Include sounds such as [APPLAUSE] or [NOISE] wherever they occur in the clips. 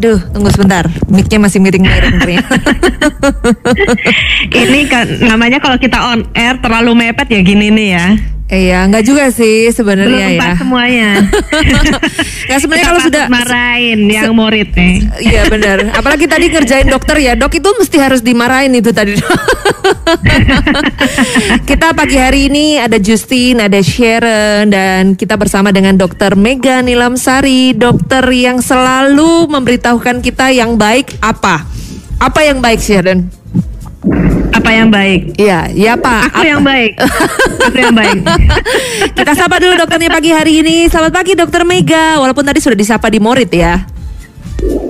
Aduh, tunggu sebentar. Mic-nya masih miring-miring ternyata. [LAUGHS] Ini kan namanya kalau kita on air terlalu mepet ya gini nih ya. Iya, nggak juga sih sebenarnya ya. semuanya. [LAUGHS] Nggak sebenarnya kalau sudah marahin yang murid nih. Iya benar. Apalagi tadi ngerjain dokter ya, dok itu mesti harus dimarahin itu tadi. [LAUGHS] [LAUGHS] kita pagi hari ini ada Justin, ada Sharon, dan kita bersama dengan dokter Mega Nilamsari, dokter yang selalu memberitahukan kita yang baik apa. Apa yang baik Sharon? Apa yang baik? Iya, ya Pak. Aku yang baik. Aku yang baik. [LAUGHS] Kita sapa dulu dokternya pagi hari ini. Selamat pagi dokter Mega. Walaupun tadi sudah disapa di Morit ya.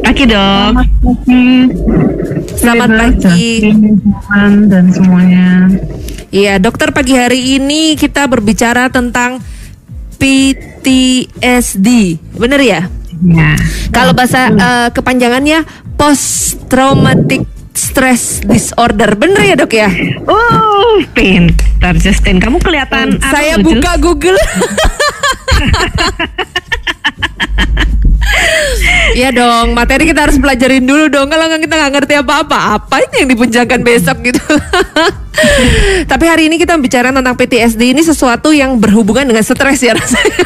Pagi dok. Selamat pagi. dan semuanya. Iya, dokter pagi hari ini kita berbicara tentang PTSD. Bener ya? Ya. Kalau bahasa eh, kepanjangannya post traumatic stress disorder. Bener ya, Dok ya? Uh, pintar Justin. Kamu kelihatan Saya buka Google. [LAUGHS] Iya dong, materi kita harus pelajarin dulu dong. Kalau kita nggak ngerti apa-apa, apa ini yang dipuncangkan besok gitu. [LAUGHS] Tapi hari ini kita bicara tentang PTSD ini sesuatu yang berhubungan dengan stres ya rasanya.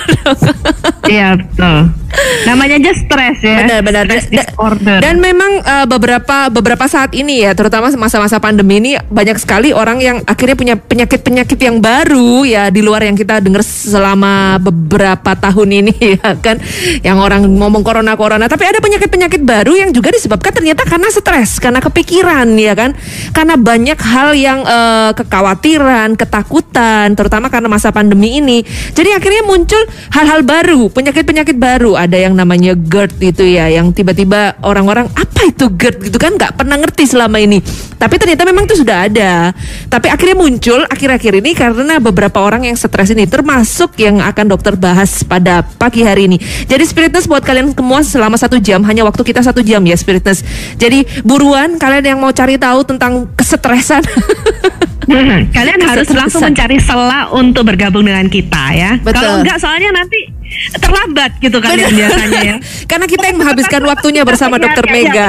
Iya betul. Namanya aja stres ya. Benar-benar. Stress Da- disorder. Dan memang eh, beberapa beberapa saat ini ya, terutama masa-masa pandemi ini banyak sekali orang yang akhirnya punya penyakit-penyakit yang baru ya di luar yang kita dengar selama beberapa tahun ini [LAUGHS] ya kan, yang orang ngomong corona corona. Tapi ada penyakit-penyakit baru yang juga disebabkan ternyata karena stres, karena kepikiran ya kan, karena banyak hal yang eh, kekhawatiran, ketakutan, terutama karena masa pandemi ini. Jadi akhirnya muncul hal-hal baru, penyakit-penyakit baru. Ada yang namanya GERD itu ya, yang tiba-tiba orang-orang apa itu GERD gitu kan nggak pernah ngerti selama ini. Tapi ternyata memang itu sudah ada. Tapi akhirnya muncul akhir-akhir ini karena beberapa orang yang stres ini, termasuk yang akan dokter bahas pada pagi hari ini. Jadi Spiritness buat kalian semua selama satu jam, hanya waktu kita satu jam ya Spiritness. Jadi buruan kalian yang mau cari tahu tentang kesetresan. [LAUGHS] Hmm, Kalian harus langsung mencari sela untuk bergabung dengan kita ya. Kalau enggak soalnya nanti terlambat gitu kalian Benar. biasanya ya. [LAUGHS] Karena kita yang menghabiskan waktunya bersama Iya, Dokter iya, Mega.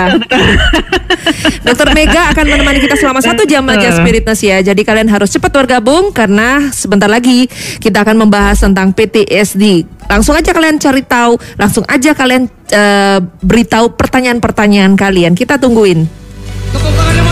[LAUGHS] Dokter Mega akan menemani kita selama satu jam aja. Spiritness ya. Jadi kalian harus cepat bergabung karena sebentar lagi kita akan membahas tentang PTSD. Langsung aja kalian cari tahu, langsung aja kalian eh, beritahu pertanyaan-pertanyaan kalian. Kita tungguin. Tepuk tangannya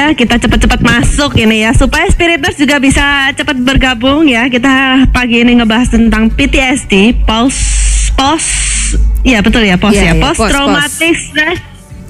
ya, kita cepat-cepat masuk ini ya supaya spiriters juga bisa cepat bergabung ya. Kita pagi ini ngebahas tentang PTSD, post post Iya betul ya, post Iya, ya, iya, post post, traumatic stress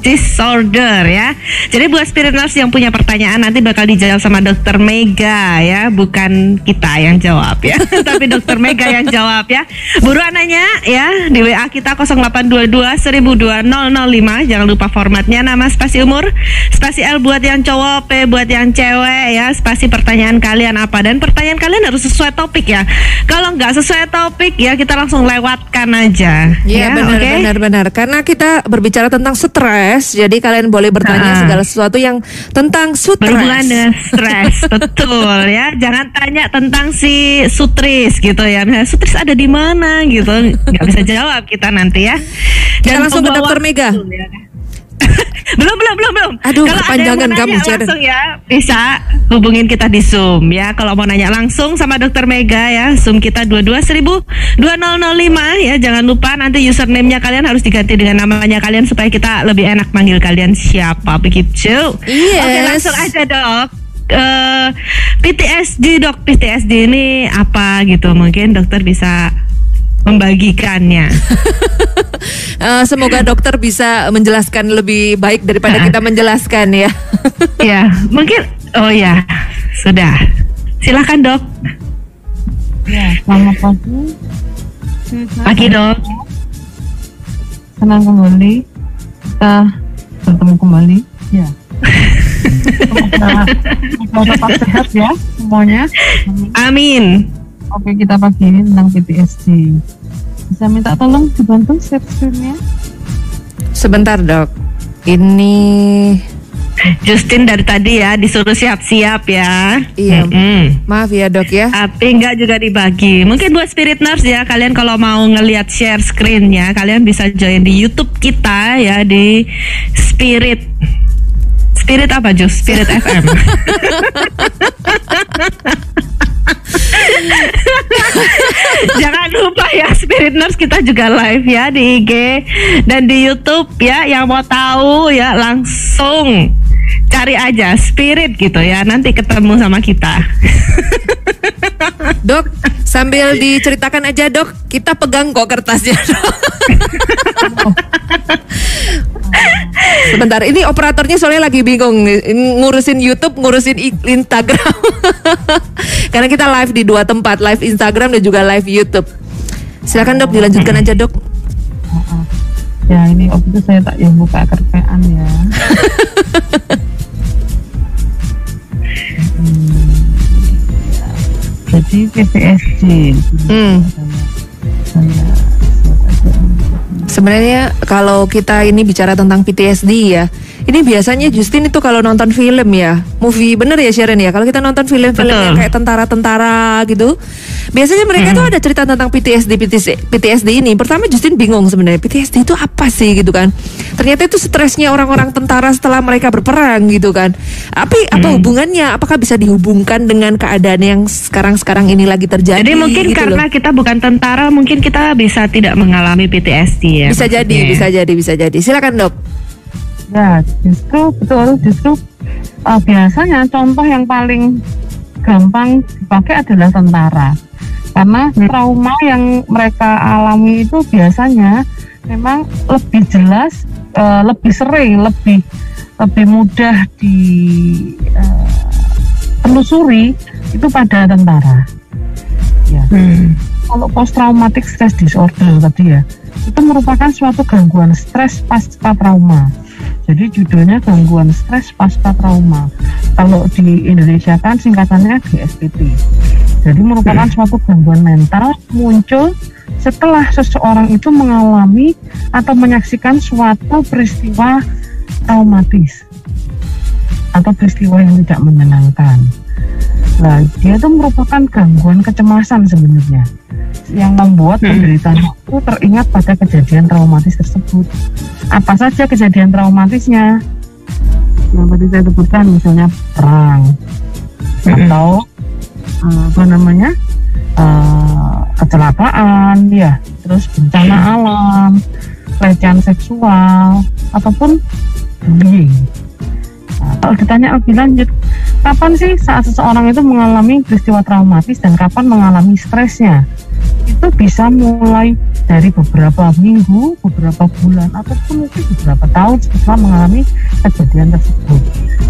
disorder ya. Jadi buat spirit nurse yang punya pertanyaan nanti bakal dijawab sama dokter Mega ya, bukan kita yang jawab ya, [LAUGHS] tapi dokter Mega yang jawab ya. Buruan nanya ya di WA kita 0822 1002 005. Jangan lupa formatnya nama spasi umur, spasi L buat yang cowok, P buat yang cewek ya, spasi pertanyaan kalian apa dan pertanyaan kalian harus sesuai topik ya. Kalau nggak sesuai topik ya kita langsung lewatkan aja. Iya ya, benar oke? benar benar karena kita berbicara tentang stres jadi kalian boleh bertanya Ah. segala sesuatu yang tentang berhubungan stres. dengan stres [LAUGHS] betul ya. Jangan tanya tentang si sutris gitu ya. Misalnya sutris ada di mana? gitu. Nggak bisa jawab kita nanti ya. Kita langsung ke Dokter Mega. [LAUGHS] belum belum belum belum. Aduh, kalau ada yang kepanjangan kamu, nanya langsung ya bisa hubungin kita di zoom ya. Kalau mau nanya langsung sama dokter Mega ya zoom kita 22 1000 2005 ya. Jangan lupa nanti username-nya kalian harus diganti dengan namanya kalian supaya kita lebih enak manggil kalian siapa begitu? Yes. oke langsung aja dok. Eh, PTSD dok. PTSD ini apa gitu? Mungkin dokter bisa membagikannya [LAUGHS] Eh, semoga dokter bisa menjelaskan lebih baik daripada kita menjelaskan ya. [LAUGHS] ya mungkin oh ya sudah silakan dok Ya, selamat pagi. pagi dok Senang kembali. Kita bertemu kembali. Ya. Semoga semoga tetap sehat ya semuanya. amin Oke, kita pagi ini tentang PTSD. Bisa minta tolong dibantu share screen-nya? Sebentar dok, ini Justin dari tadi ya disuruh siap-siap ya Iya. Mm-mm. maaf ya dok ya. tapi nggak juga dibagi mungkin buat spirit nurse ya kalian kalau mau ngelihat share screen-nya kalian bisa join di YouTube kita ya di spirit spirit apa Jus spirit FM [LAUGHS] [LAUGHS] Jangan lupa ya Spirit Nurse kita juga live ya di IG dan di YouTube ya yang mau tahu ya langsung cari aja Spirit gitu ya nanti ketemu sama kita. [LAUGHS] Dok, sambil diceritakan aja dok, kita pegang kok kertasnya. Dok. Sebentar, ini operatornya soalnya lagi bingung ngurusin YouTube, ngurusin Instagram. [LAUGHS] Karena kita live di dua tempat, live Instagram dan juga live YouTube. Silakan dok, dilanjutkan aja dok. Ya, ini waktu itu saya tak yang buka kerpean ya. [LAUGHS] Hmm. Jadi PTSD. Hmm. Sebenarnya kalau kita ini bicara tentang PTSD ya, ini biasanya Justin itu kalau nonton film ya, movie bener ya Sharon ya. Kalau kita nonton film-film yang kayak tentara-tentara gitu, biasanya mereka tuh ada cerita tentang PTSD, PTSD, PTSD ini. Pertama Justin bingung sebenarnya PTSD itu apa sih gitu kan? Ternyata itu stresnya orang-orang tentara setelah mereka berperang gitu kan. Tapi apa hubungannya? Apakah bisa dihubungkan dengan keadaan yang sekarang-sekarang ini lagi terjadi? Jadi mungkin gitu loh? karena kita bukan tentara mungkin kita bisa tidak mengalami PTSD ya. bisa jadi, maksudnya. bisa jadi, bisa jadi. Silakan dok. Ya, justru betul justru uh, biasanya contoh yang paling gampang dipakai adalah tentara. Karena trauma yang mereka alami itu biasanya memang lebih jelas, uh, lebih sering, lebih lebih mudah di uh, telusuri itu pada tentara. Ya Hmm. kalau post traumatic stress disorder tadi ya itu merupakan suatu gangguan stres pasca trauma. Jadi judulnya gangguan stres pasca trauma. Kalau di Indonesia kan singkatannya GSPT jadi merupakan suatu gangguan mental muncul setelah seseorang itu mengalami atau menyaksikan suatu peristiwa traumatis atau peristiwa yang tidak menyenangkan. Nah, dia itu merupakan gangguan kecemasan sebenarnya yang membuat penderitanya itu teringat pada kejadian traumatis tersebut. Apa saja kejadian traumatisnya? Yang tadi saya sebutkan misalnya perang atau eh, apa namanya eh, kecelakaan, ya, terus bencana alam, pelecehan seksual ataupun bullying. Nah, kalau ditanya lebih lanjut, kapan sih saat seseorang itu mengalami peristiwa traumatis dan kapan mengalami stresnya? Itu bisa mulai dari beberapa minggu, beberapa bulan, ataupun mungkin beberapa tahun setelah mengalami kejadian tersebut.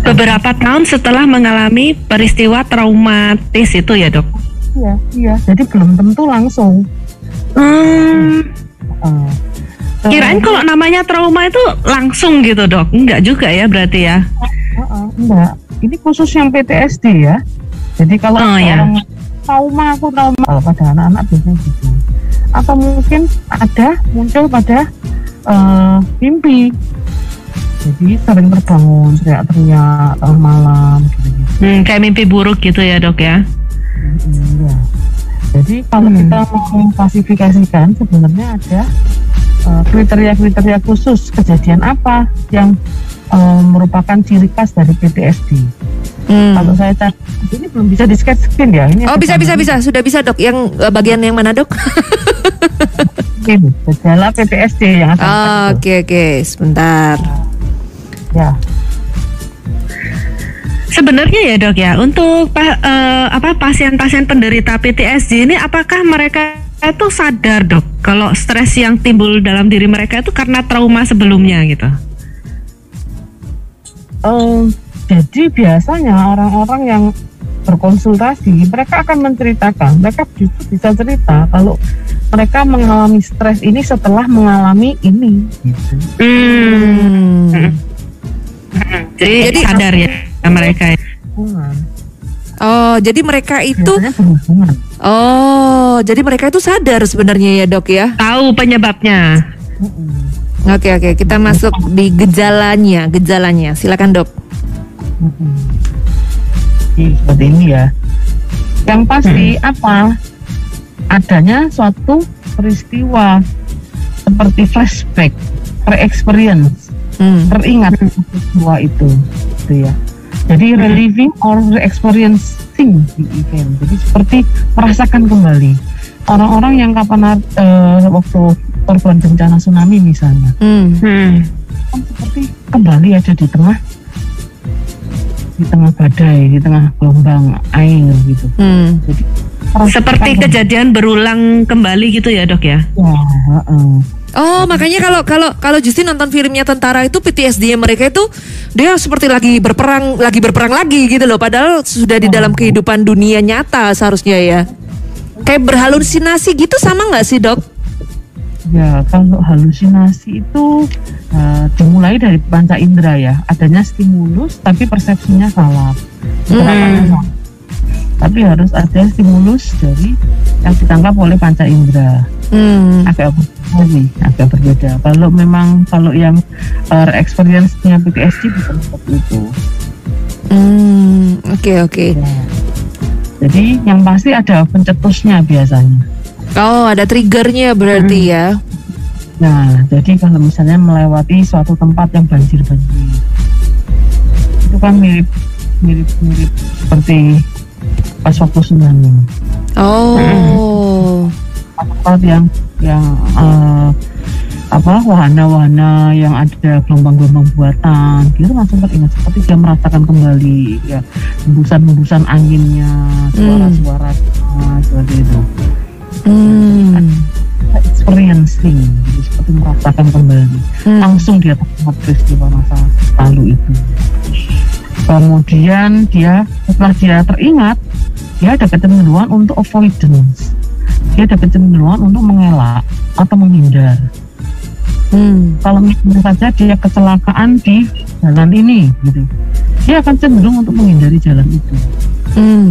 Beberapa tahun setelah mengalami peristiwa traumatis itu ya dok. Iya, iya. Jadi belum tentu langsung. Hmm, Uh, kirain kalau namanya trauma itu langsung gitu dok. Enggak juga ya berarti ya. Heeh, enggak. Ini khusus yang PTSD ya. Jadi kalau Oh, ya. Trauma aku trauma kalau pada anak-anak biasanya gitu. Atau mungkin ada muncul pada eh, mimpi. Jadi sering terbangun teriak-teriak tengah malam gitu-gitu. Hmm, kayak mimpi buruk gitu ya dok ya. Mm, Iya. Jadi kalau Hmm. kita mau mengklasifikasikan sebenarnya ada eh, kriteria-kriteria khusus kejadian apa yang eh, merupakan ciri khas dari PTSD. Hmm. Kalau saya cari ini belum bisa di sketch screen ya. Ini Oh bisa bisa bisa sudah bisa dok. Yang eh, bagian yang mana dok? Ini gejala PTSD yang ada. Oh, Oke oke sebentar. Ya. Sebenarnya ya dok ya untuk eh, apa pasien-pasien penderita PTSD ini apakah mereka itu sadar dok kalau stres yang timbul dalam diri mereka itu karena trauma sebelumnya gitu. Eh, jadi biasanya orang-orang yang berkonsultasi mereka akan menceritakan, mereka justru bisa cerita kalau mereka mengalami stres ini setelah mengalami ini. Gitu. Hmm. Jadi, Jadi- sadar ya mereka. Hubungan. Oh jadi mereka itu Biasanya berhubungan. oh jadi mereka itu sadar sebenarnya ya dok ya. Tahu penyebabnya. Oke oke kita masuk di gejalanya gejalanya silakan dok. Seperti ini ya. Yang pasti apa? Adanya suatu peristiwa seperti flashback, re-experience, Hmm. teringat peristiwa itu, gitu ya. Jadi reliving or re-experiencing the event. Jadi seperti merasakan kembali. Orang-orang yang kapan eh, waktu korban bencana tsunami misalnya, Hmm. Hmm. kan seperti kembali ada di tengah di tengah badai, di tengah gelombang air gitu. Hmm. Jadi Seperti kejadian berulang kembali gitu ya dok ya. Ya, heeh. Oh makanya kalau kalau kalau Justin nonton filmnya tentara itu PTSD mereka itu dia seperti lagi berperang lagi berperang lagi gitu loh padahal sudah di dalam kehidupan dunia nyata seharusnya ya kayak berhalusinasi gitu sama nggak sih dok? Ya, kalau halusinasi itu eh, dimulai dari panca indera ya. Adanya stimulus tapi persepsinya salah. Hmm. salah. Tapi harus ada stimulus dari yang ditangkap oleh panca indera. Hmm. Agak berbeda nih, agak berbeda. Kalau memang kalau yang uh, experience-nya PTSD bukan seperti itu. Hmm. Oke oke. Ya. Jadi yang pasti ada pencetusnya biasanya. Oh ada triggernya berarti ya? Nah, jadi kalau misalnya melewati suatu tempat yang banjir-banjir, itu kan mirip mirip mirip seperti pas waktu tsunami. Oh. Tempat yang yang eh, apa wahana-wahana yang ada gelombang-gelombang buatan, gitu langsung teringat seperti dia merasakan kembali ya hembusan-hembusan anginnya, suara-suara seperti itu. Hmm. Experiencing, jadi seperti merasakan kembali. Hmm. langsung dia teringat peristiwa masa lalu itu. Kemudian dia setelah dia teringat, dia ada kecenderungan untuk avoidance. Dia ada kecenderungan untuk mengelak atau menghindar. Hmm. Kalau misalnya saja dia kecelakaan di jalan ini, gitu, dia akan cenderung untuk menghindari jalan itu. Hmm.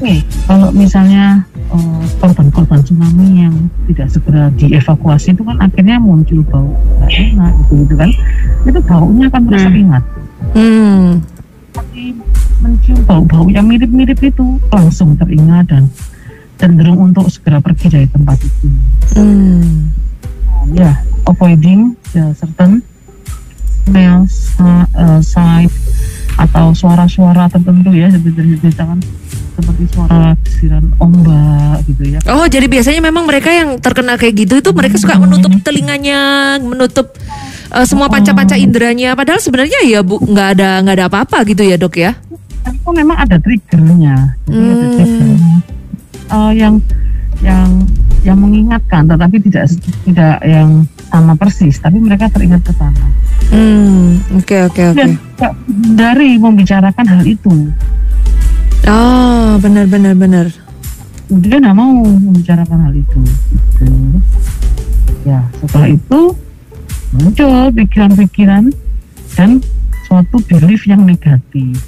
Oke, kalau misalnya eh, korban-korban tsunami yang tidak segera dievakuasi itu kan akhirnya muncul bau nggak enak gitu, gitu kan, itu baunya akan terus Hmm. ingat. Hmm. Tapi mencium bau-bau yang mirip-mirip itu langsung teringat dan cenderung untuk segera pergi dari tempat itu. Hmm. Ya, avoiding the certain smells, uh, uh, sight atau suara-suara tertentu ya seperti misalkan seperti suara desiran ombak gitu ya. Oh, jadi biasanya memang mereka yang terkena kayak gitu itu mereka suka menutup telinganya, menutup eh, semua panca-panca inderanya. Padahal sebenarnya ya bu nggak ada nggak ada apa-apa gitu ya dok ya. Itu memang ada triggernya jadi ada Hmm. triggernya Eh, yang yang yang mengingatkan tetapi tidak tidak yang sama persis tapi mereka teringat ke sana Hmm, oke oke oke. dari membicarakan hal itu Oh, benar benar benar. dia nggak mau membicarakan hal itu gitu. ya setelah itu muncul pikiran-pikiran dan suatu belief yang negatif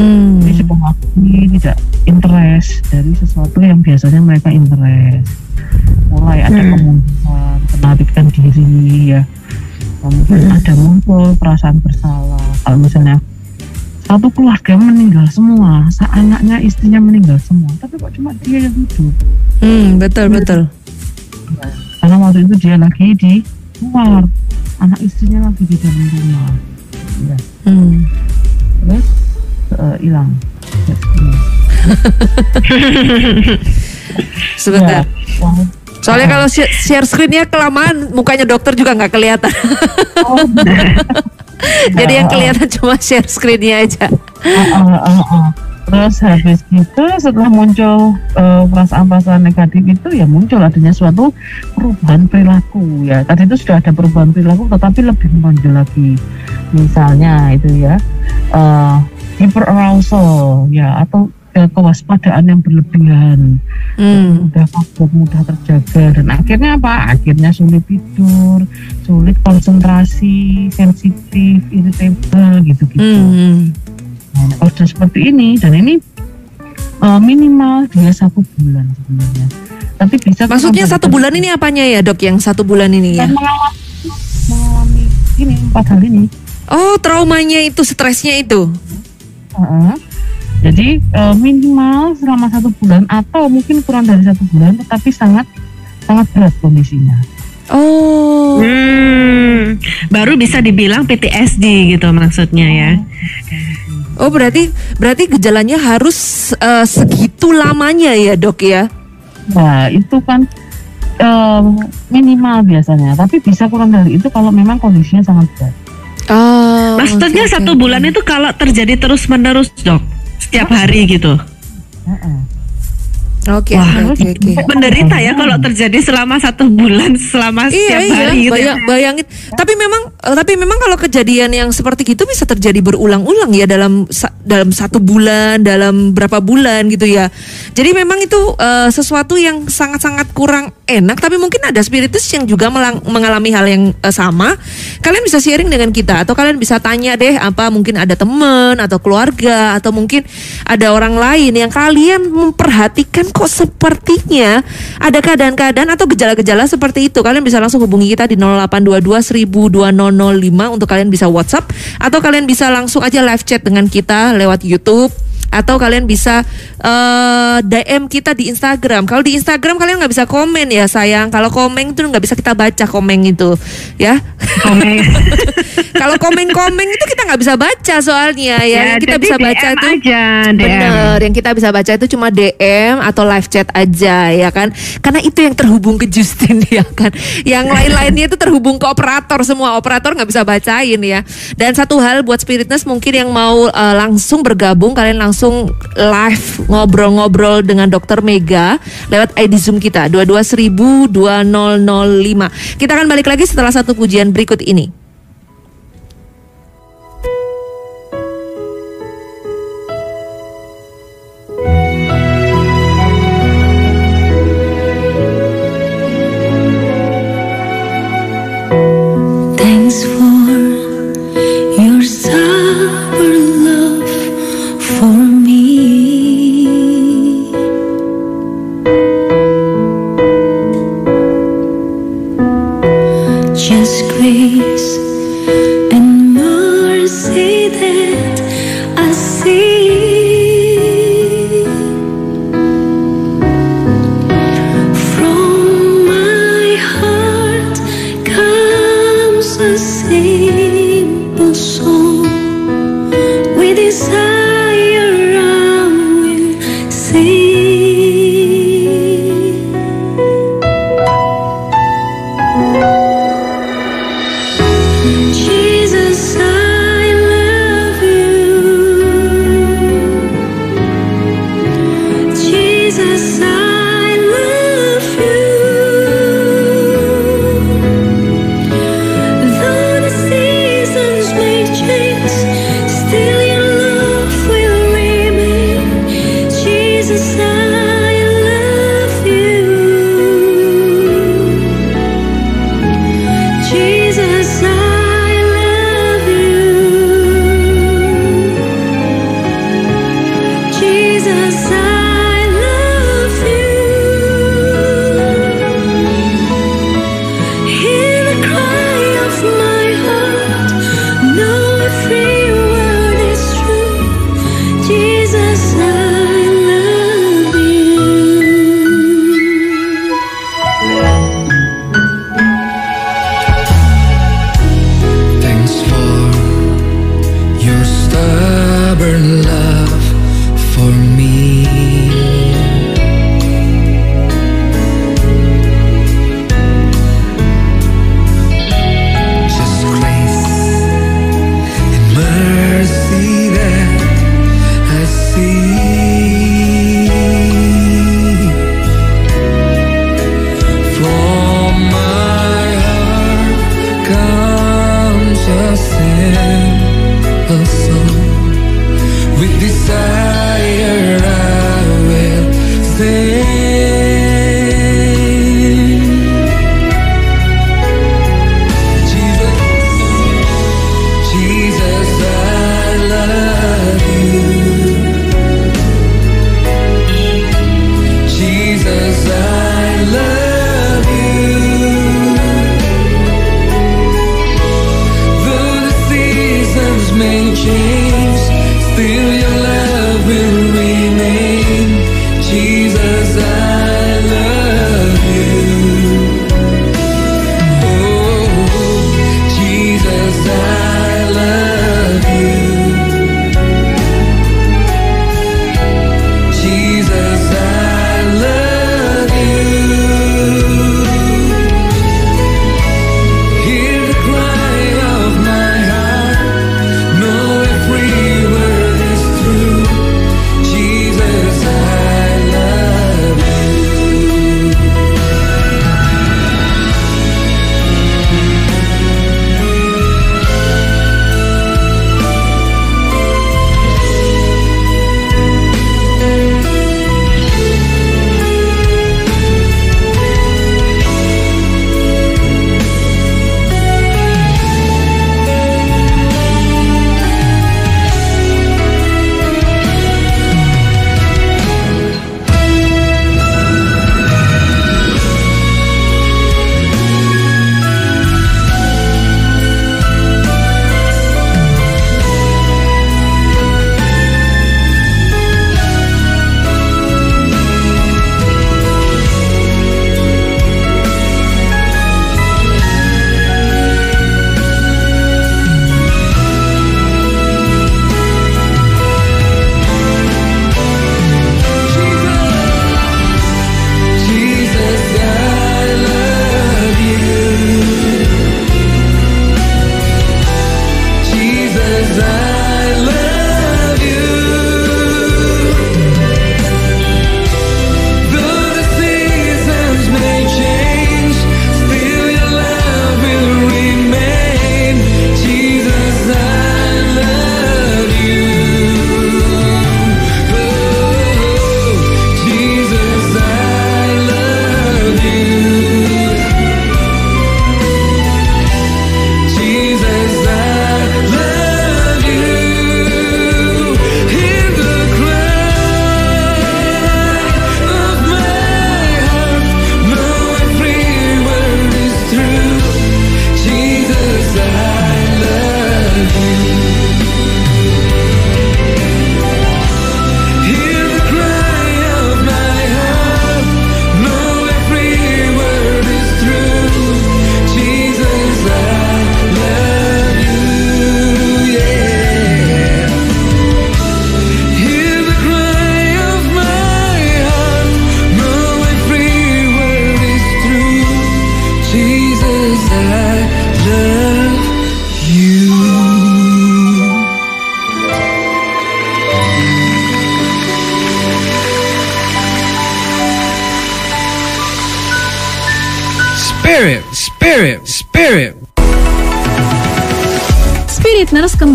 Hmm. Jadi si pengakui tidak interest dari sesuatu yang biasanya mereka interest. Mulai ada Hmm. kemunduran, penarikan diri ya. Kemudian ada muncul perasaan bersalah. Kalau misalnya satu keluarga meninggal semua, anaknya istrinya meninggal semua, tapi kok cuma dia yang hidup? Hmm, betul betul. Karena waktu itu dia lagi di luar, anak istrinya lagi di dalam rumah. Ya, Hmm. terus hilang. Yes, [LAUGHS] iya. Sebentar. Ya, Soalnya kalau share screennya kelamaan, mukanya dokter juga nggak kelihatan. oh, [LAUGHS] Jadi yang kelihatan cuma share screennya aja. Ah, ah, ah. Terus habis gitu setelah muncul eh, perasaan-perasaan negatif itu ya muncul adanya suatu perubahan perilaku ya. Tadi itu sudah ada perubahan perilaku tetapi lebih menonjol lagi. Misalnya itu ya eh hyperarousal ya atau eh, kewaspadaan yang berlebihan Hmm. mudah takut, mudah terjaga dan akhirnya apa? Akhirnya sulit tidur, sulit konsentrasi, sensitif, irritable gitu-gitu. Hmm. Nah, kalau sudah seperti ini dan ini uh, minimal dia satu bulan sebenarnya. Tapi bisa Maksudnya satu bulan ini apanya ya dok? Yang satu bulan ini ya? Mengalami, mengalami ini empat hal ini. Oh traumanya itu, stresnya itu. Heeh. Jadi uh, minimal selama satu bulan atau mungkin kurang dari satu bulan, tetapi sangat sangat berat kondisinya. Oh. Hmm, baru bisa dibilang PTSD gitu maksudnya ya. Oh berarti berarti gejalanya harus eh, segitu lamanya ya dok ya? Nah itu kan um, minimal biasanya, tapi bisa kurang dari itu kalau memang kondisinya sangat berat. Oh. Maksudnya oke, satu oke. bulan itu kalau terjadi terus menerus dok, setiap hari gitu. Heeh. Oke Wah. oke oke. oke. Menderita ya kalau terjadi selama satu bulan selama Iya setiap iya, hari gitu. ya. bayang, bayangin. Tapi memang eh, tapi memang kalau kejadian yang seperti itu bisa terjadi berulang-ulang ya dalam dalam satu bulan, dalam berapa bulan gitu ya. Jadi memang itu eh, sesuatu yang sangat-sangat kurang enak. Tapi mungkin ada spiritus yang juga melang- mengalami hal yang eh, sama. Kalian bisa sharing dengan kita atau kalian bisa tanya deh apa mungkin ada teman atau keluarga atau mungkin ada orang lain yang kalian memperhatikan kok sepertinya ada keadaan-keadaan atau gejala-gejala seperti itu. Kalian bisa langsung hubungi kita di 0822 1000 untuk kalian bisa WhatsApp atau kalian bisa langsung aja live chat dengan kita lewat YouTube atau kalian bisa eh, DM kita di Instagram. Kalau di Instagram kalian nggak bisa komen ya sayang. Kalau komen itu nggak bisa kita baca komen itu, ya. Komen. [LAUGHS] Kalau komen-komen itu kita nggak bisa baca soalnya ya. Yang kita bisa baca DM itu aja, DM. Bener, yang kita bisa baca itu cuma DM atau live chat aja ya kan. Karena itu yang terhubung ke Justin [LAUGHS] ya kan. Yang lain-lainnya itu terhubung ke operator semua. Operator nggak bisa bacain ya. Dan satu hal buat Spiritness mungkin yang mau eh, langsung bergabung kalian langsung live ngobrol-ngobrol dengan Dokter Mega lewat ID Zoom kita 22005. Kita akan balik lagi setelah satu pujian berikut ini.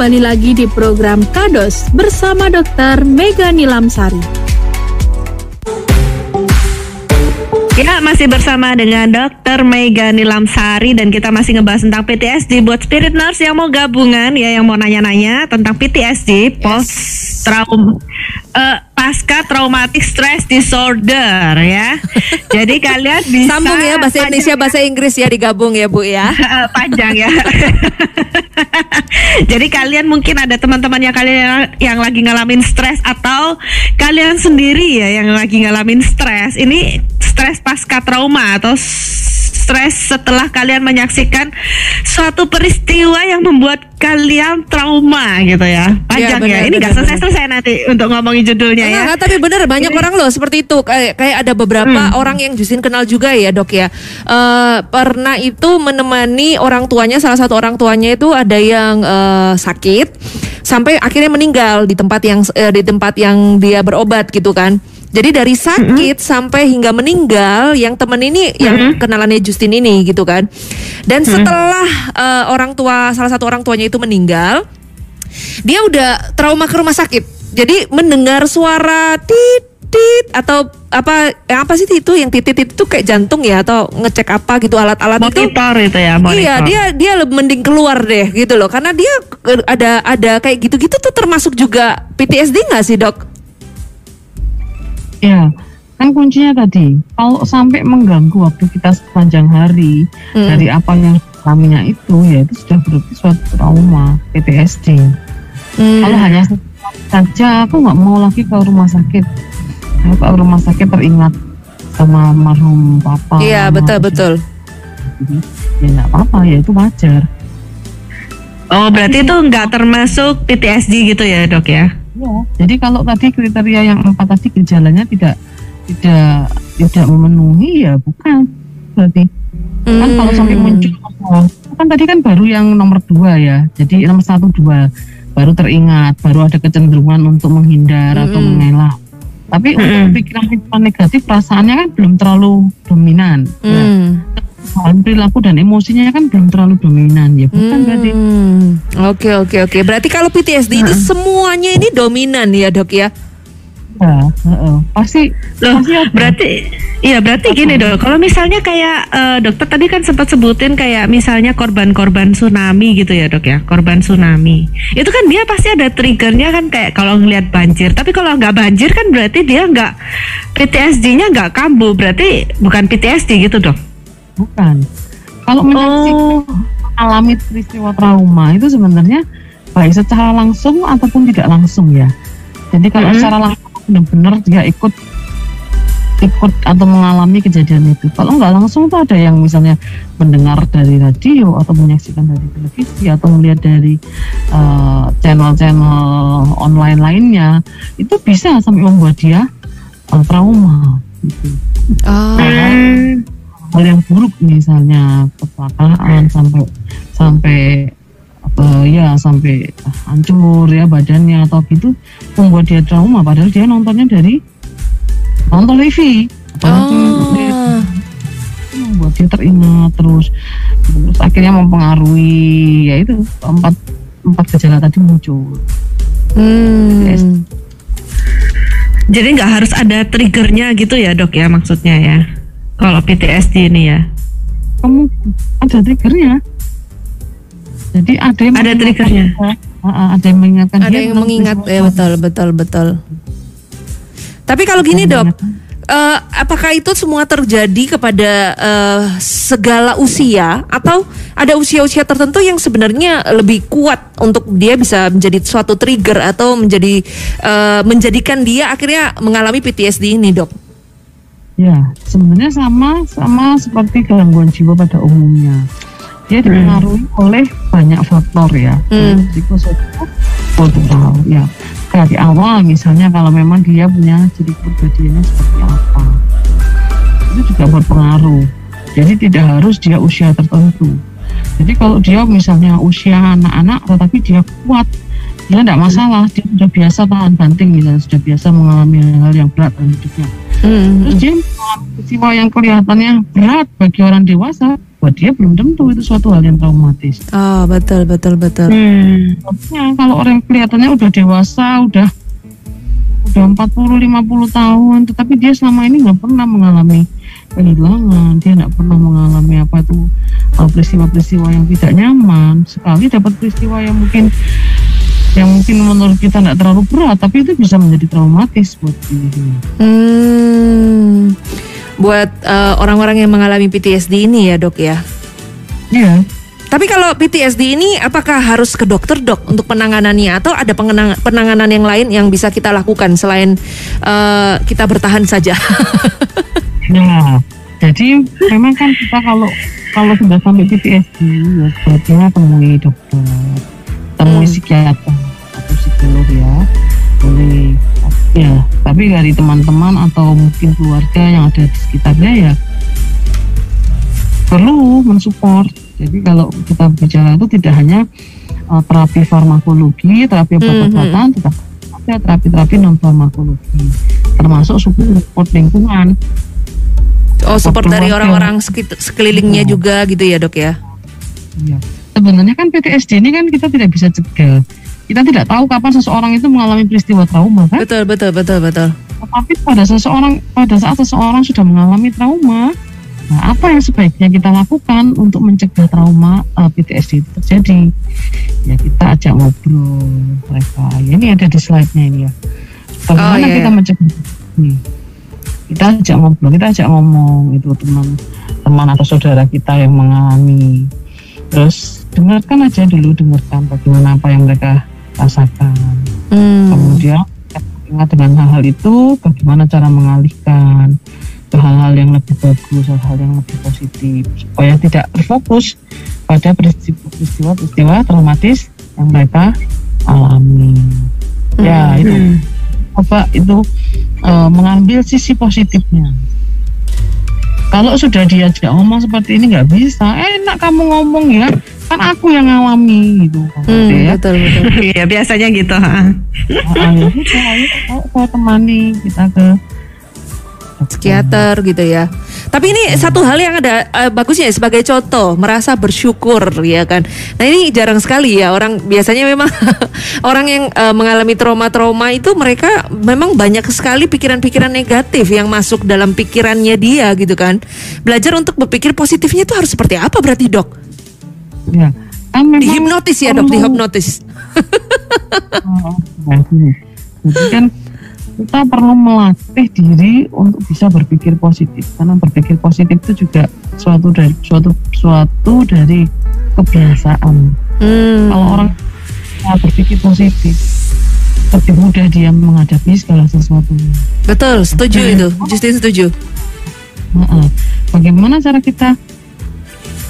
Kembali lagi di program Kados bersama Dr. Mega Nilamsari. Ya, masih bersama dengan Dr. Mega Nilamsari dan kita masih ngebahas tentang PTSD buat spirit nurse yang mau gabungan ya yang mau nanya-nanya tentang PTSD post trauma eh, pasca traumatic stress disorder ya. [LAUGHS] Jadi kalian bisa Sambung ya bahasa Indonesia, bahasa Inggris ya digabung ya Bu ya. [LAUGHS] panjang ya. [LAUGHS] Jadi kalian mungkin ada teman-teman yang kalian yang, yang lagi ngalamin stres atau kalian sendiri ya yang lagi ngalamin stres. Ini stres pasca trauma atau stres setelah kalian menyaksikan suatu peristiwa yang membuat kalian trauma gitu ya. Panjang ya. benar, Ini benar, nggak selesai-selesai nanti untuk ngomongin judulnya ya. Enggak, enggak, tapi bener banyak Ini- orang loh seperti itu kayak kayak ada beberapa orang yang Justin kenal juga ya dok ya Eh, pernah itu menemani orang tuanya salah satu orang tuanya itu ada yang eh, sakit sampai akhirnya meninggal di tempat yang eh, di tempat yang dia berobat gitu kan jadi dari sakit sampai hingga meninggal yang temen ini yang kenalannya Justin ini gitu kan dan setelah eh, orang tua salah satu orang tuanya itu meninggal dia udah trauma ke rumah sakit. Jadi mendengar suara titit atau apa yang apa sih itu yang titit itu kayak jantung ya atau ngecek apa gitu alat-alat itu. Monitor itu ya, monitor. Iya, dia dia mending keluar deh gitu loh. Karena dia eh, ada ada kayak gitu-gitu tuh termasuk juga PTSD nggak sih, Dok? Ya, kan kuncinya tadi kalau sampai mengganggu waktu kita sepanjang hari Hmm. dari apa yang alaminya itu ya itu sudah berarti suatu trauma PTSD. Hmm. Kalau hanya saja aku nggak mau lagi ke rumah sakit. Aku ke rumah sakit teringat sama marhum papa. Iya, betul betul. Ya nggak apa-apa ya itu wajar. Oh, berarti itu nggak termasuk PTSD gitu ya, Dok ya? Ya. Jadi kalau tadi kriteria yang empat tadi gejalanya tidak tidak tidak memenuhi ya bukan berarti kan kalau sampai Hmm. muncul oh, kan tadi kan baru yang nomor dua ya jadi nomor satu dua baru teringat baru ada kecenderungan untuk menghindar atau Mm-mm. mengelak tapi untuk pikiran-pikiran negatif perasaannya kan belum terlalu dominan ya. Soal perilaku dan emosinya kan belum terlalu dominan ya bukan berarti Hmm. Oke oke oke. Berarti kalau PTSD ini semuanya ini dominan ya dok ya? ya heeh. pasti Loh, pasti ada. berarti iya berarti gini dok. Kalau misalnya kayak eh, dokter tadi kan sempat sebutin kayak misalnya korban-korban tsunami gitu ya dok ya, korban tsunami. Itu kan dia pasti ada triggernya kan kayak kalau ngelihat banjir. Tapi kalau nggak banjir kan berarti dia nggak PTSD-nya nggak kambuh. Berarti bukan PTSD gitu dok. Bukan kalau menyaksikan Oh, alami peristiwa trauma itu sebenarnya baik secara langsung ataupun tidak langsung ya. Jadi kalau Mhm. secara langsung benar-benar dia ikut ikut atau mengalami kejadian itu. Kalau nggak langsung tuh ada yang misalnya mendengar dari radio atau menyaksikan dari televisi atau melihat dari eh, channel-channel online lainnya itu bisa sampai membuat dia eh, trauma. Gitu. Oh. hmm. Hal yang buruk misalnya kecelakaan sampai sampai apa ya sampai hancur ya badannya atau gitu membuat dia trauma padahal dia nontonnya dari nonton TV apalagi dia- Oh. itu membuat dia teringat terus terus akhirnya mempengaruhi ya itu empat empat gejala tadi muncul Hmm. Jadi nggak harus ada triggernya gitu ya dok ya maksudnya ya. Kalau PTSD ini ya. kamu ada triggernya jadi ada yang Ada triggernya. Ah, ah, ada yang mengingatkan Ada dia yang mengingat ya betul betul betul. Tapi kalau gini dok, eh, apakah itu semua terjadi kepada eh, segala usia atau ada usia-usia tertentu yang sebenarnya lebih kuat untuk dia bisa menjadi suatu trigger atau menjadi eh, menjadikan dia akhirnya mengalami PTSD ini dok? Ya, sebenarnya sama sama seperti gangguan jiwa pada umumnya. Dia dipengaruhi oleh banyak faktor ya. Hmm. Psikososial, kultural ya. Dari awal misalnya kalau memang dia punya ciri kepribadiannya seperti apa. Itu juga berpengaruh. Jadi tidak harus dia usia tertentu. Jadi kalau dia misalnya usia anak-anak tetapi dia kuat dia tidak masalah dia sudah biasa tahan banting misalnya sudah biasa mengalami hal-hal yang berat dalam hidupnya Hmm. terus dia mengalami peristiwa yang kelihatannya berat bagi orang dewasa buat dia belum tentu itu suatu hal yang traumatis Oh, betul betul betul. Hmm. Kalau orang yang kelihatannya udah dewasa udah udah 40 50 tahun tetapi dia selama ini nggak pernah mengalami kehilangan dia nggak pernah mengalami apa itu uh, peristiwa-peristiwa yang tidak nyaman sekali dapat peristiwa yang mungkin yang mungkin menurut kita nggak terlalu berat tapi itu bisa menjadi traumatis buat diri Hmm. Buat eh, orang-orang yang mengalami PTSD ini ya, Dok ya. Iya Tapi kalau PTSD ini apakah harus ke dokter, Dok, untuk penanganannya atau ada pengenang- penanganan yang lain yang bisa kita lakukan selain eh, kita bertahan saja? Nah, [LAUGHS] jadi memang kan kita kalau kalau sudah sampai PTSD ya sebaiknya temui dokter, temui Hmm. psikiater atau psikolog ya, boleh. Ya, tapi dari teman-teman atau mungkin keluarga yang ada di sekitarnya ya perlu mensupport. Jadi kalau kita bicara itu tidak hanya uh, terapi farmakologi, terapi Hmm, obat-obatan, tetapi ada terapi-terapi non farmakologi, termasuk support lingkungan. oh, support dari keluarga. orang-orang sekelilingnya Iya. juga gitu ya, Dok ya. Iya. Sebenarnya kan PTSD ini kan kita tidak bisa cegah. Kita tidak tahu kapan seseorang itu mengalami peristiwa trauma kan. Betul, betul, betul, betul. Tetapi pada seseorang pada saat seseorang sudah mengalami trauma, nah apa yang sebaiknya kita lakukan untuk mencegah trauma uh, PTSD itu terjadi? Ya kita ajak ngobrol mereka. Ya, ini ada di slide-nya ini ya. Bagaimana Oh, iya, kita iya. mencegah? Nih. Kita ajak ngobrol, kita ajak ngomong itu teman teman atau saudara kita yang mengalami. Terus dengarkan aja dulu, dengarkan bagaimana apa yang mereka rasakan. Hmm. Kemudian ingat dengan hal-hal itu bagaimana cara mengalihkan ke hal-hal yang lebih bagus, hal-hal yang lebih positif supaya tidak terfokus pada peristiwa-peristiwa traumatis yang mereka alami. Ya itu coba itu eh, mengambil sisi positifnya. Kalau sudah diajak ngomong seperti ini nggak bisa, enak kamu ngomong ya, kan aku yang ngalami gitu. Hmm, ya. betul, betul. [LAUGHS] Iya biasanya gitu. ha. Ah, ya sudah, ayo, ayo saya temani kita ke psikiater gitu ya. Tapi ini satu hal yang ada eh, bagusnya ya, sebagai contoh merasa bersyukur ya kan. Nah ini jarang sekali ya orang biasanya memang orang yang eh, mengalami trauma-trauma itu mereka memang banyak sekali pikiran-pikiran negatif yang masuk dalam pikirannya dia gitu kan. Belajar untuk berpikir positifnya itu harus seperti apa berarti dok? ya kan Dihipnotis ya dok, dihipnotis. Oh, nah, gini. Jadi kan kita perlu melatih diri untuk bisa berpikir positif karena berpikir positif itu juga suatu dari suatu suatu dari kebiasaan. Hmm. Kalau orang berpikir positif lebih mudah dia menghadapi segala sesuatu. Betul, setuju itu. Justin setuju. Heeh. Bagaimana cara kita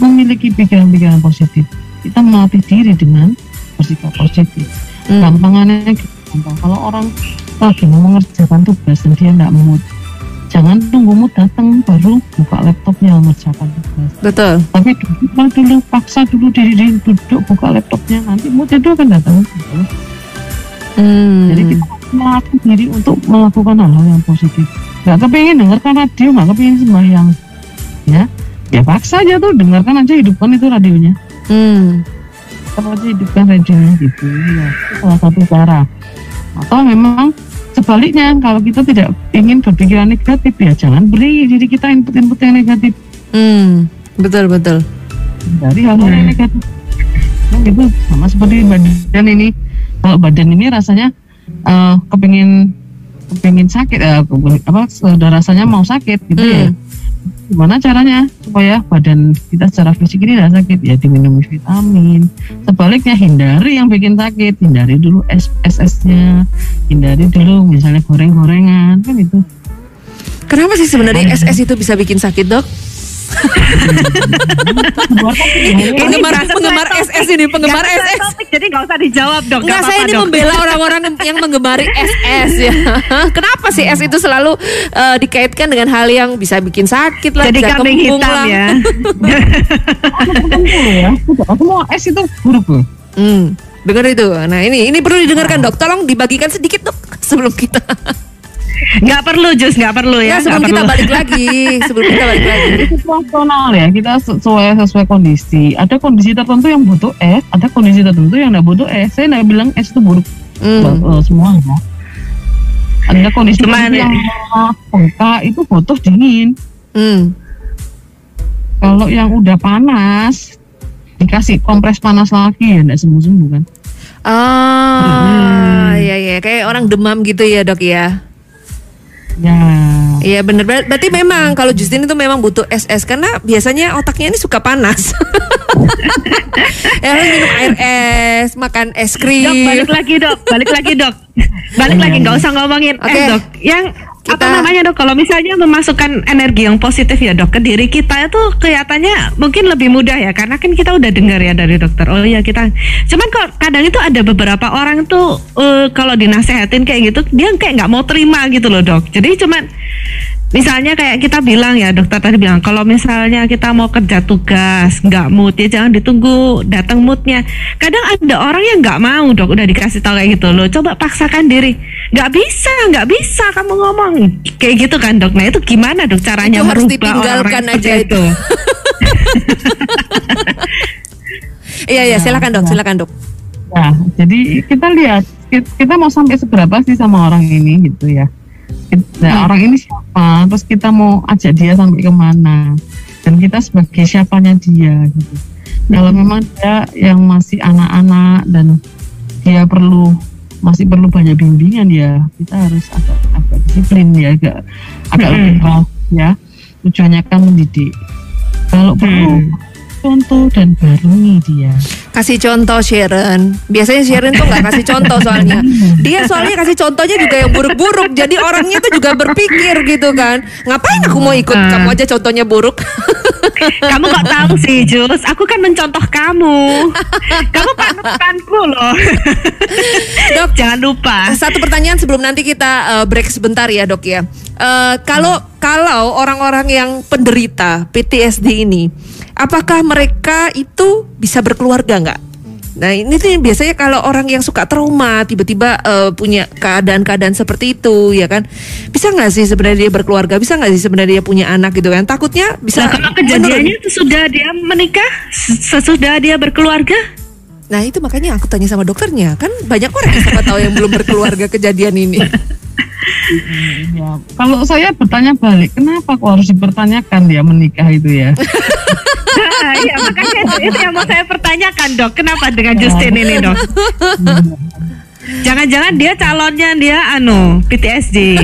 memiliki pikiran-pikiran positif? Kita melatih diri dengan bersikap positif. Hmm. Gampangannya gampang. Kalau orang lagi mau mengerjakan tugas dan dia nggak mood, jangan tunggu mood datang baru buka laptopnya mengerjakan tugas. Betul. Tapi duduklah dulu, paksa dulu diri diri duduk buka laptopnya nanti mood itu akan datang. Hmm. Jadi kita melatih diri untuk melakukan hal-hal yang positif. Gak kepingin dengarkan radio, gak kepingin sembahyang. Ya, ya paksa aja tuh dengarkan aja hidupkan itu radionya. Hmm. Aja hidupkan radionya gitu. Ya, itu salah satu cara. Atau memang sebaliknya kalau kita tidak ingin berpikiran negatif ya jangan beri diri kita input-input yang negatif Hmm. Betul betul. dari hal-hal yang negatif. Nah, gitu sama seperti badan ini. Kalau badan ini rasanya eh kepingin kepingin sakit ke- apa sudah rasanya mau sakit gitu ya. Gimana caranya supaya badan kita secara fisik ini tidak sakit? Ya diminum vitamin. Sebaliknya hindari yang bikin sakit, hindari dulu SS-nya, hindari dulu misalnya goreng-gorengan kan itu. Kenapa sih sebenarnya SS itu bisa bikin sakit dok? Penggemar nggak penggemar. SS ini penggemar Nggak SS. topik, jadi nggak usah dijawab dong. Enggak, saya ini membela orang-orang [LAUGHS] yang menggemari SS ya. Kenapa sih S itu selalu eh, dikaitkan dengan hal yang bisa bikin sakit lah, Jadi bisa kambing hitam lah. ya. semua S itu buruk loh. Hmm. Dengar itu. Nah ini ini perlu didengarkan dok. Tolong dibagikan sedikit dok sebelum kita. Nggak perlu jus, nggak perlu ya. Ya, sebelum kita perlu. balik lagi, sebelum kita balik lagi. situasional ya kita sesuai sesuai kondisi ada kondisi tertentu yang butuh es ada kondisi tertentu yang nggak butuh es saya nggak bilang es itu buruk Hmm. eh, semua ya ada kondisi Cuman- tertentu yang bengkak itu butuh dingin Hmm. kalau yang udah panas dikasih kompres panas lagi ya nggak sembuh sembuh kan Ah, ya ya kayak orang demam gitu ya dok ya. Ya Iya bener Ber- Berarti memang kalau Justin itu memang butuh es-es karena biasanya otaknya ini suka panas. [LAUGHS] ya harus minum air es, makan es krim. Dok, balik lagi dok, balik lagi dok, balik lagi nggak usah ngomongin Oke. eh dok. Yang apa Kita- namanya dok? Kalau misalnya memasukkan energi yang positif ya dok ke diri kita itu kelihatannya mungkin lebih mudah ya karena kan kita udah dengar ya dari dokter. Oh iya kita. Cuman kok kadang itu ada beberapa orang tuh eh, kalau dinasehatin kayak gitu dia kayak nggak mau terima gitu loh dok. Jadi cuman Misalnya kayak kita bilang ya dokter tadi bilang kalau misalnya kita mau kerja tugas nggak mood ya jangan ditunggu datang moodnya. Kadang ada orang yang nggak mau dok udah dikasih tahu kayak gitu loh. Coba paksakan diri. Nggak bisa nggak bisa kamu ngomong. Kayak gitu kan dok. Nah itu gimana dok caranya Itu harus merubah ditinggalkan orang-orang aja seperti itu. [LAUGHS] Iya iya silakan dok, silakan dok. ya jadi kita lihat ki- kita mau sampai seberapa sih sama orang ini gitu ya. Nah, orang ini siapa terus kita mau ajak dia sampai ke mana dan kita sebagai siapanya dia gitu. Kalau memang dia yang masih anak-anak dan dia perlu masih perlu banyak bimbingan ya kita harus agak agak disiplin ya agak agak lebih keras ya tujuannya kan mendidik kalau perlu contoh dan barengi dia Kasih contoh Sharon. Biasanya Sharon tuh nggak kasih contoh soalnya. Dia soalnya kasih contohnya juga yang buruk-buruk. Jadi orangnya tuh juga berpikir gitu kan. Ngapain aku mau ikut? Kamu aja contohnya buruk. [LAUGHS] Kamu kok tahu sih Jus? Aku kan mencontoh kamu. Kamu panutanku loh. Dok, Jangan lupa. Satu pertanyaan sebelum nanti kita uh, break sebentar ya dok ya. Uh, kalau kalau orang-orang yang penderita PTSD ini, apakah mereka itu bisa berkeluarga nggak? Nah ini tuh biasanya kalau orang yang suka trauma tiba-tiba uh, punya keadaan-keadaan seperti itu ya kan? Bisa nggak sih sebenarnya dia berkeluarga? Bisa nggak sih sebenarnya dia punya anak gitu kan? Takutnya bisa Nah, kalau kejadiannya itu sudah dia menikah, sesudah dia berkeluarga, Nah itu makanya aku tanya sama dokternya. Kan banyak orang yang siapa tahu yang belum berkeluarga kejadian ini. [LAUGHS] ya kalau saya bertanya balik kenapa kok harus dipertanyakan dia menikah itu ya [LAUGHS] iya makanya itu, itu yang mau saya pertanyakan dok. Kenapa dengan Justin ini dok? Jangan-jangan dia calonnya dia anu PTSD.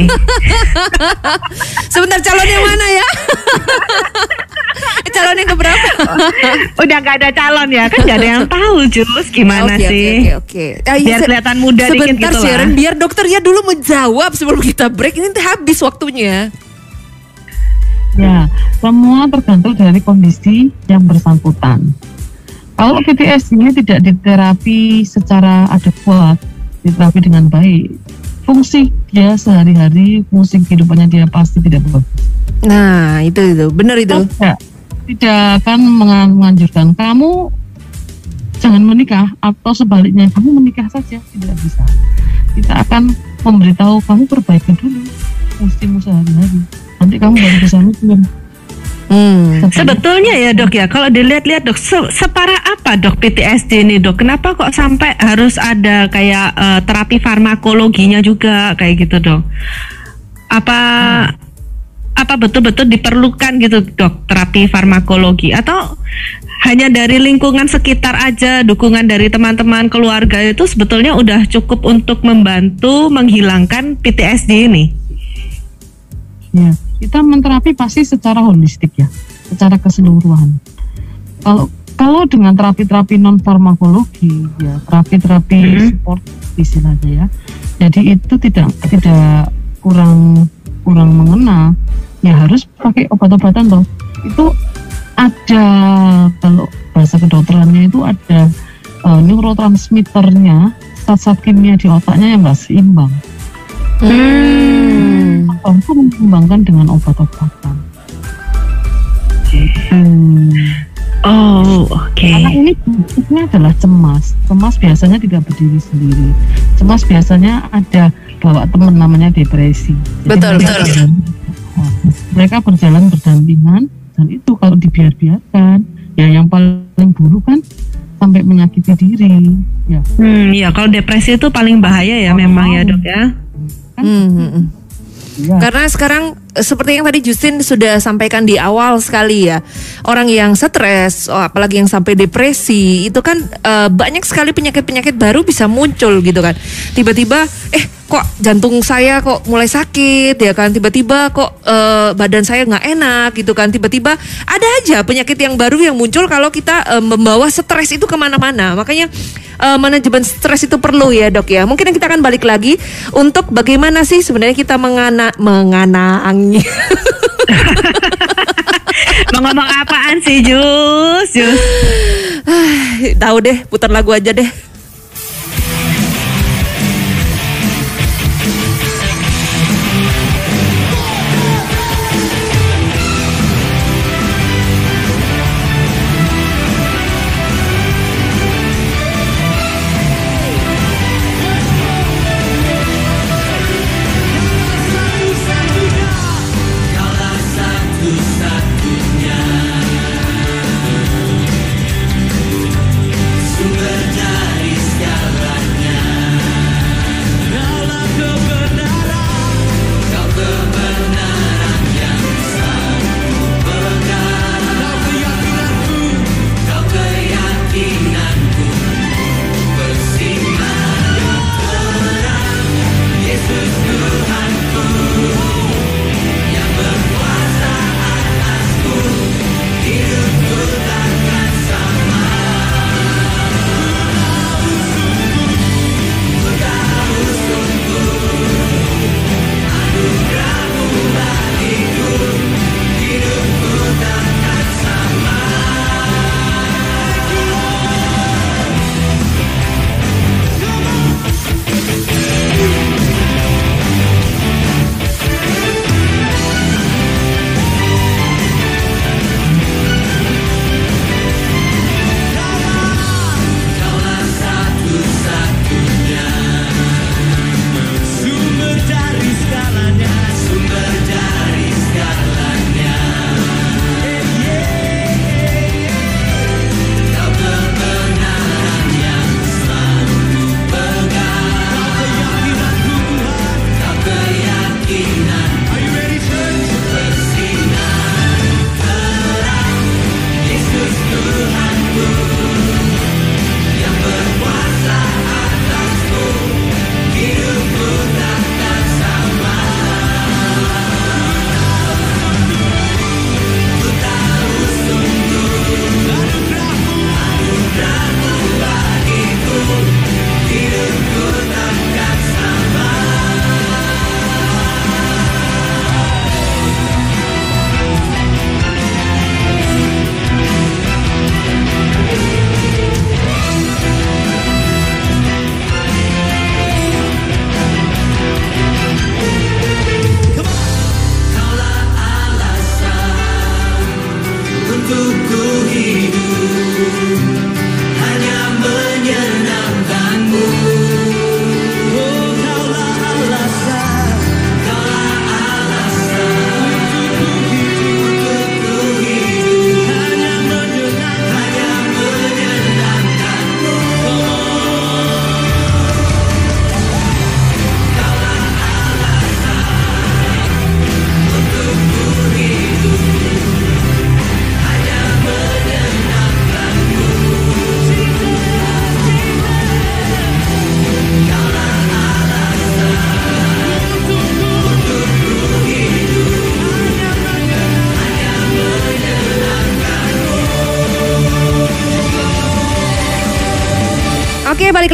Sebentar calon yang mana ya? calon yang keberapa? Udah nggak ada calon ya kan nggak ada yang tahu Jus gimana Oke, sih? Oke oke oke. Ah, iya, Biar kelihatan muda dikit Sebentar gitu lah. Sharon, biar dokternya dulu menjawab sebelum kita break. Ini habis waktunya. Ya, semua tergantung dari kondisi yang bersangkutan. Kalau PTS ini tidak diterapi secara adekuat, diterapi dengan baik, fungsi dia sehari-hari, fungsi kehidupannya dia pasti tidak bagus. Nah itu itu benar itu. Tidak, tidak akan mengan- menganjurkan kamu jangan menikah atau sebaliknya kamu menikah saja tidak bisa. Kita akan memberitahu kamu perbaiki dulu fungsimu sehari-hari. Nanti kamu baru bisa mikir. Hmm. Sebetulnya ya dok ya, kalau dilihat-lihat dok, se- separah apa dok PTSD ini dok? Kenapa kok sampai harus ada kayak eh, terapi farmakologinya juga kayak gitu dok? Apa apa betul-betul diperlukan gitu dok terapi farmakologi atau hanya dari lingkungan sekitar aja dukungan dari teman-teman keluarga itu sebetulnya udah cukup untuk membantu menghilangkan PTSD ini? Ya, kita menterapi pasti secara holistik ya, secara keseluruhan. Kalau kalau dengan terapi-terapi non farmakologi ya, terapi-terapi support istilahnya ya. Jadi itu tidak tidak kurang kurang mengena, ya harus pakai obat-obatan loh. Itu ada kalau bahasa kedokterannya itu ada eh, neurotransmitternya, zat-zat kimia di otaknya yang nggak seimbang. Hmm. Mampu mengembangkan dengan obat-obatan. Hmm. Oh oke. Anak ini bentuknya adalah cemas. Cemas biasanya tidak berdiri sendiri. Cemas biasanya ada bawa teman namanya depresi. Jadi Betul, mereka betul. berjalan- mereka berjalan berdampingan dan itu kalau dibiar-biarkan, ya yang paling buruk kan sampai menyakiti diri. Ya, Hmm, ya kalau depresi itu paling bahaya ya memang ya dok ya. Hmm, hmm, ya. Karena sekarang eh, seperti yang tadi Justin sudah sampaikan di awal sekali ya, orang yang stres, oh, apalagi yang sampai depresi, itu kan eh, banyak sekali penyakit-penyakit baru bisa muncul gitu kan. Tiba-tiba, eh kok jantung saya kok mulai sakit ya kan? Tiba-tiba kok eh, badan saya nggak enak gitu kan? Tiba-tiba ada aja penyakit yang baru yang muncul kalau kita eh, membawa stres itu ke mana-mana. Makanya eh, manajemen stres itu perlu ya dok ya. Mungkin kita akan balik lagi untuk bagaimana sih sebenarnya kita mengana menganangi. [LAUGHS] Mau ngomong apaan sih Jus? Jus. Tahu deh, putar lagu aja deh.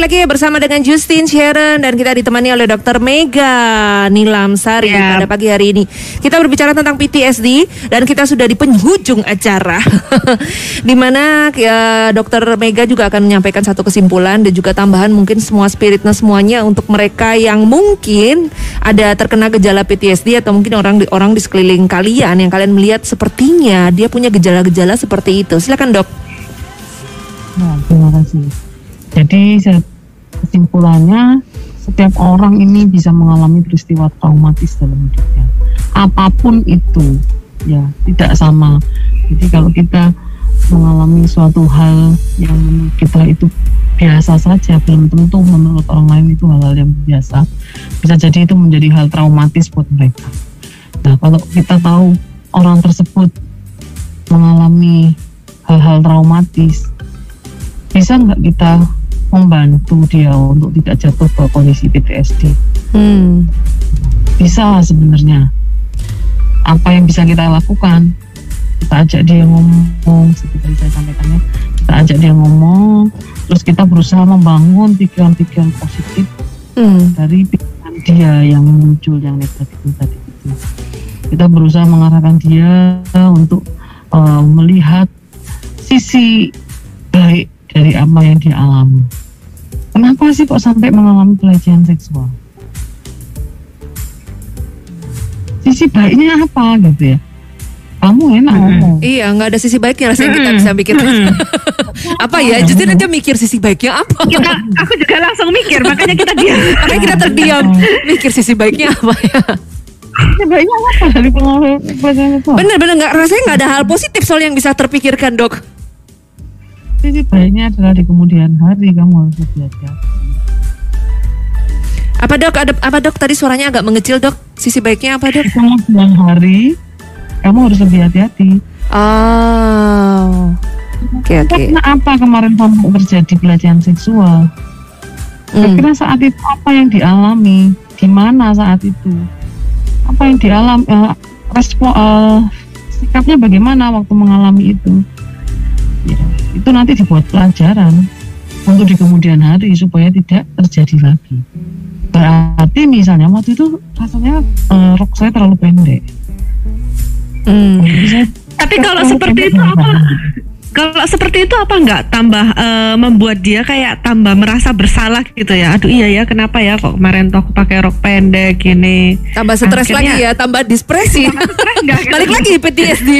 Lagi bersama dengan Justin Sharon dan kita ditemani oleh Dr. Mega Nilam Sari Ya. pada pagi hari ini. Kita berbicara tentang PTSD dan kita sudah di penghujung acara. [LAUGHS] di mana ya, Dr. Mega juga akan menyampaikan satu kesimpulan dan juga tambahan mungkin semua spiritnya semuanya untuk mereka yang mungkin ada terkena gejala PTSD atau mungkin orang di orang di sekeliling kalian yang kalian melihat sepertinya dia punya gejala-gejala seperti itu. Silakan, Dok. Ya, terima kasih. Jadi saya- kesimpulannya setiap orang ini bisa mengalami peristiwa traumatis dalam hidupnya. Apa pun itu, ya tidak sama. Jadi kalau kita mengalami suatu hal yang kita itu biasa saja, belum tentu menurut orang lain itu hal-hal yang biasa. Bisa jadi itu menjadi hal traumatis buat mereka. Nah, kalau kita tahu orang tersebut mengalami hal-hal traumatis, bisa nggak kita membantu dia untuk tidak jatuh ke kondisi PTSD? Hmm. Bisa sebenarnya. Apa yang bisa kita lakukan? Kita ajak dia ngomong, seperti saya sampaikan ya. Kita ajak dia ngomong, terus kita berusaha membangun pikiran-pikiran positif Hmm. dari pikiran dia yang muncul yang negatif tadi itu. Kita berusaha mengarahkan dia untuk uh, melihat sisi baik dari apa yang dia alami. Kenapa sih kok sampai mengalami pelecehan seksual? Sisi baiknya apa gitu ya? Kamu enak ngomong. Iya, nggak ada sisi baiknya rasanya kita bisa mikir. [LAUGHS] apa ya? Justru aja mikir sisi baiknya apa? Kita, aku juga langsung mikir, makanya kita diam. [LAUGHS] Makanya kita terdiam, mikir sisi baiknya apa ya? Sisi baiknya apa dari pengaruh pelecehan seksual? Bener-bener nggak rasanya nggak ada hal positif soal yang bisa terpikirkan dok. Sisi baiknya adalah di kemudian hari kamu harus hati-hati. Apa dok? Ada apa dok? Tadi suaranya agak mengecil dok. Sisi baiknya apa dok? Di kemudian hari kamu harus lebih hati-hati. Oh, oke oke. Karena apa kemarin kamu terjadi pelecehan seksual? Hmm. Kira saat itu apa yang dialami? Di mana saat itu? Apa yang dialami? eh, respon eh, sikapnya bagaimana waktu mengalami itu? Ya, itu nanti dibuat pelajaran untuk di kemudian hari supaya tidak terjadi lagi. Berarti misalnya waktu itu rasanya eh, rok saya terlalu pendek. Hmm. Jadi saya Tapi kalau seperti itu apa? Kalau seperti itu apa nggak tambah eh, membuat dia kayak tambah merasa bersalah gitu ya? Aduh iya ya, kenapa ya kok kemarin tuh aku pakai rok pendek gini? Tambah stres Akhirnya- lagi ya, tambah depresi. nggak [LAUGHS] gitu? Balik lagi PTSD.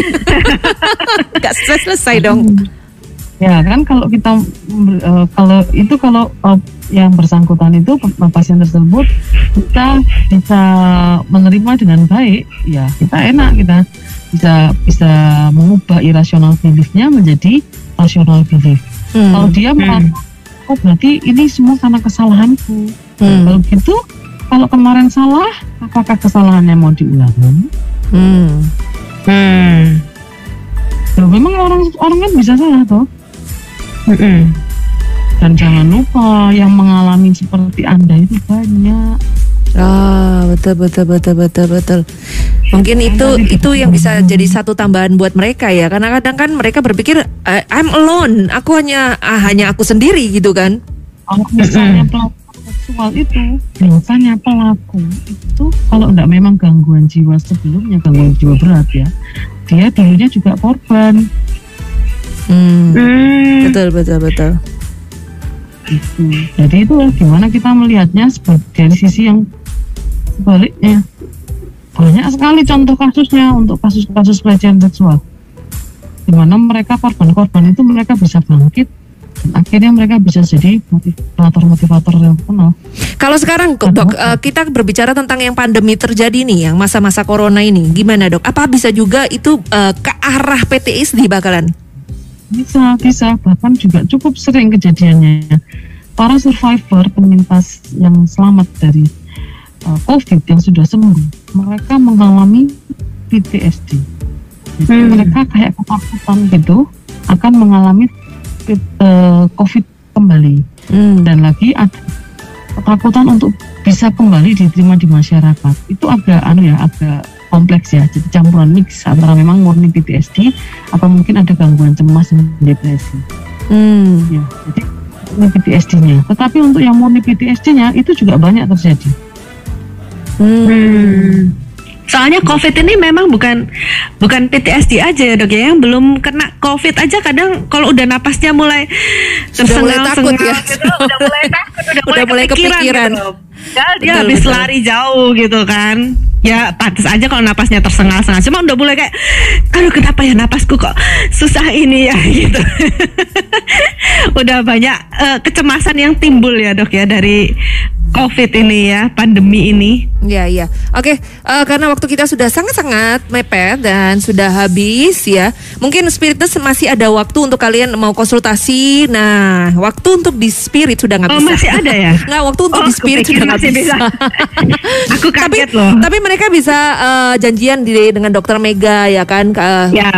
[LAUGHS] Gak selesai selesai dong. Ya kan kalau kita eh, kalau itu kalau eh, yang bersangkutan itu pasien tersebut kita bisa menerima dengan baik, ya kita enak kita bisa bisa mengubah irasional beliefnya menjadi rasional belief. Kalau Hmm. dia merasa oh berarti ini semua karena kesalahanku. Hmm. Kalau gitu kalau kemarin salah, apakah kesalahannya mau diulangi? Hmm. Hmm. Loh, memang orang orang kan bisa salah toh. Mm-mm. Dan jangan lupa yang mengalami seperti Anda itu banyak. Ah, betul betul betul betul betul. Mungkin itu itu yang bisa jadi satu tambahan buat mereka ya. Karena kadang kan mereka berpikir "Eh, I'm alone, aku hanya ah, hanya aku sendiri gitu kan. Kalau misalnya pelaku seksual itu, biasanya pelaku itu kalau enggak memang gangguan jiwa sebelumnya, gangguan jiwa berat ya, dia dulunya juga korban. Hmm. Hmm. Betul betul betul. Itu. Jadi itu gimana kita melihatnya sebagai dari sisi yang sebaliknya. Banyak sekali contoh kasusnya untuk kasus-kasus pelecehan seksual. Di mana mereka korban-korban itu mereka bisa bangkit dan akhirnya mereka bisa jadi motivator-motivator yang terkenal. Kalau sekarang dok eh, kita berbicara tentang yang pandemi terjadi nih, yang masa-masa corona ini, gimana dok? Apa bisa juga itu eh, ke arah PTSD bakalan? Bisa, bisa. Bahkan juga cukup sering kejadiannya. Para survivor, penyintas yang selamat dari uh, COVID yang sudah sembuh, mereka mengalami PTSD. Jadi Hmm. mereka kayak ketakutan gitu akan mengalami uh, COVID kembali. Hmm. Dan lagi ada ketakutan untuk bisa kembali diterima di masyarakat. Itu agak anu ya, agak kompleks ya. Jadi campuran mix antara memang murni PTSD atau mungkin ada gangguan cemas dan depresi. Hmm. Ya, jadi PTSD-nya. Tetapi untuk yang murni PTSD-nya itu juga banyak terjadi. Hmm. Soalnya COVID ini memang bukan bukan PTSD aja ya dok ya, yang belum kena COVID aja kadang kalau udah napasnya mulai Sudah mulai tersengal- takut ya. gitu, udah mulai takut, udah, [LAUGHS] Udah mulai kepikiran. gitu. Padahal dia Betul, habis betul. lari jauh gitu kan. Ya pantas aja kalau napasnya tersengal-sengal. Cuma udah mulai kayak, aduh kenapa ya napasku kok susah ini ya [LAUGHS] gitu. udah banyak eh, kecemasan yang timbul ya dok ya dari COVID ini ya, pandemi ini. Iya iya. Oke, eh, karena waktu kita sudah sangat-sangat mepet dan sudah habis ya. Mungkin Spiritus masih ada waktu untuk kalian mau konsultasi. Nah, waktu untuk di Spirit sudah nggak Oh, bisa. masih ada ya? [LAUGHS] Nggak, waktu untuk Oh, di Spirit sudah masih bisa. [LAUGHS] Aku tapi kaget loh. tapi mereka bisa eh, janjian di dengan Dokter Mega ya kan eh, Ya,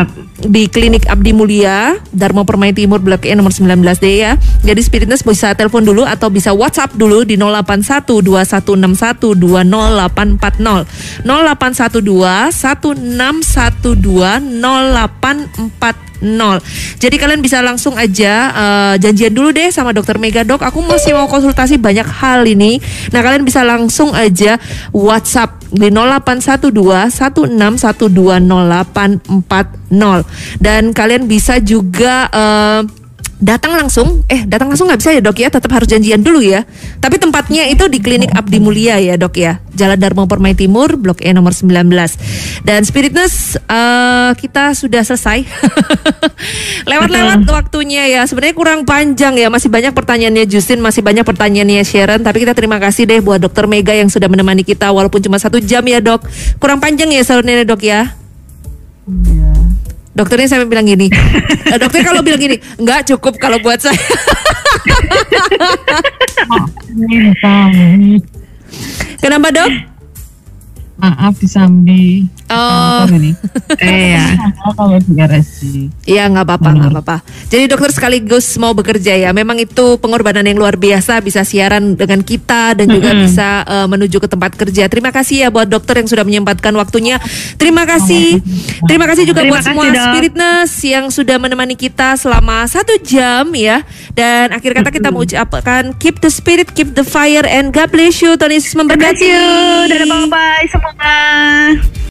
di klinik Abdi Mulia Darmo Permai Timur Blok E nomor 19D ya. Jadi Spiritness bisa telepon dulu atau bisa WhatsApp dulu di 081216120840. 081216120840. Jadi kalian bisa langsung aja eh, janjian dulu deh sama Dokter Mega Dok. Aku masih mau konsultasi banyak hal ini. Nah, kalian bisa langsung aja WhatsApp di 081216120840 dan kalian bisa juga eh, datang langsung. Eh datang langsung nggak bisa ya dok ya? Tetap harus janjian dulu ya. Tapi tempatnya itu di klinik Abdi Mulia ya dok ya. Jalan Darmo Permai Timur Blok E nomor 19 dan Spiritness eh, kita sudah selesai. [LAUGHS] Lewat-lewat waktunya ya. Sebenarnya kurang panjang ya. Masih banyak pertanyaannya Justin. Masih banyak pertanyaannya Sharon. Tapi kita terima kasih deh buat dokter Mega yang sudah menemani kita walaupun cuma satu jam ya dok. Kurang panjang ya salurnya dok ya? Iya. Dokternya sampai bilang gini, "Eh, dokter kalau bilang gini, nggak cukup kalau buat saya. [LAUGHS] Kenapa dok? Maaf disambi. Oh. Kantor ini. [LAUGHS] iya. Sama kalau di RSC. Iya nggak apa-apa, nggak apa-apa. Jadi dokter sekaligus mau bekerja ya. Memang itu pengorbanan yang luar biasa bisa siaran dengan kita dan juga bisa eh, menuju ke tempat kerja. Terima kasih ya buat dokter yang sudah menyempatkan waktunya. Terima kasih, terima kasih juga Terima buat semua kasih, Dok. spiritness yang sudah menemani kita selama satu jam ya. Dan akhir kata kita mau ucapkan keep the spirit, keep the fire, and God bless you. Tuhan Yesus Terima memberkati. kasih. Dadah bye-bye semua. 拜拜。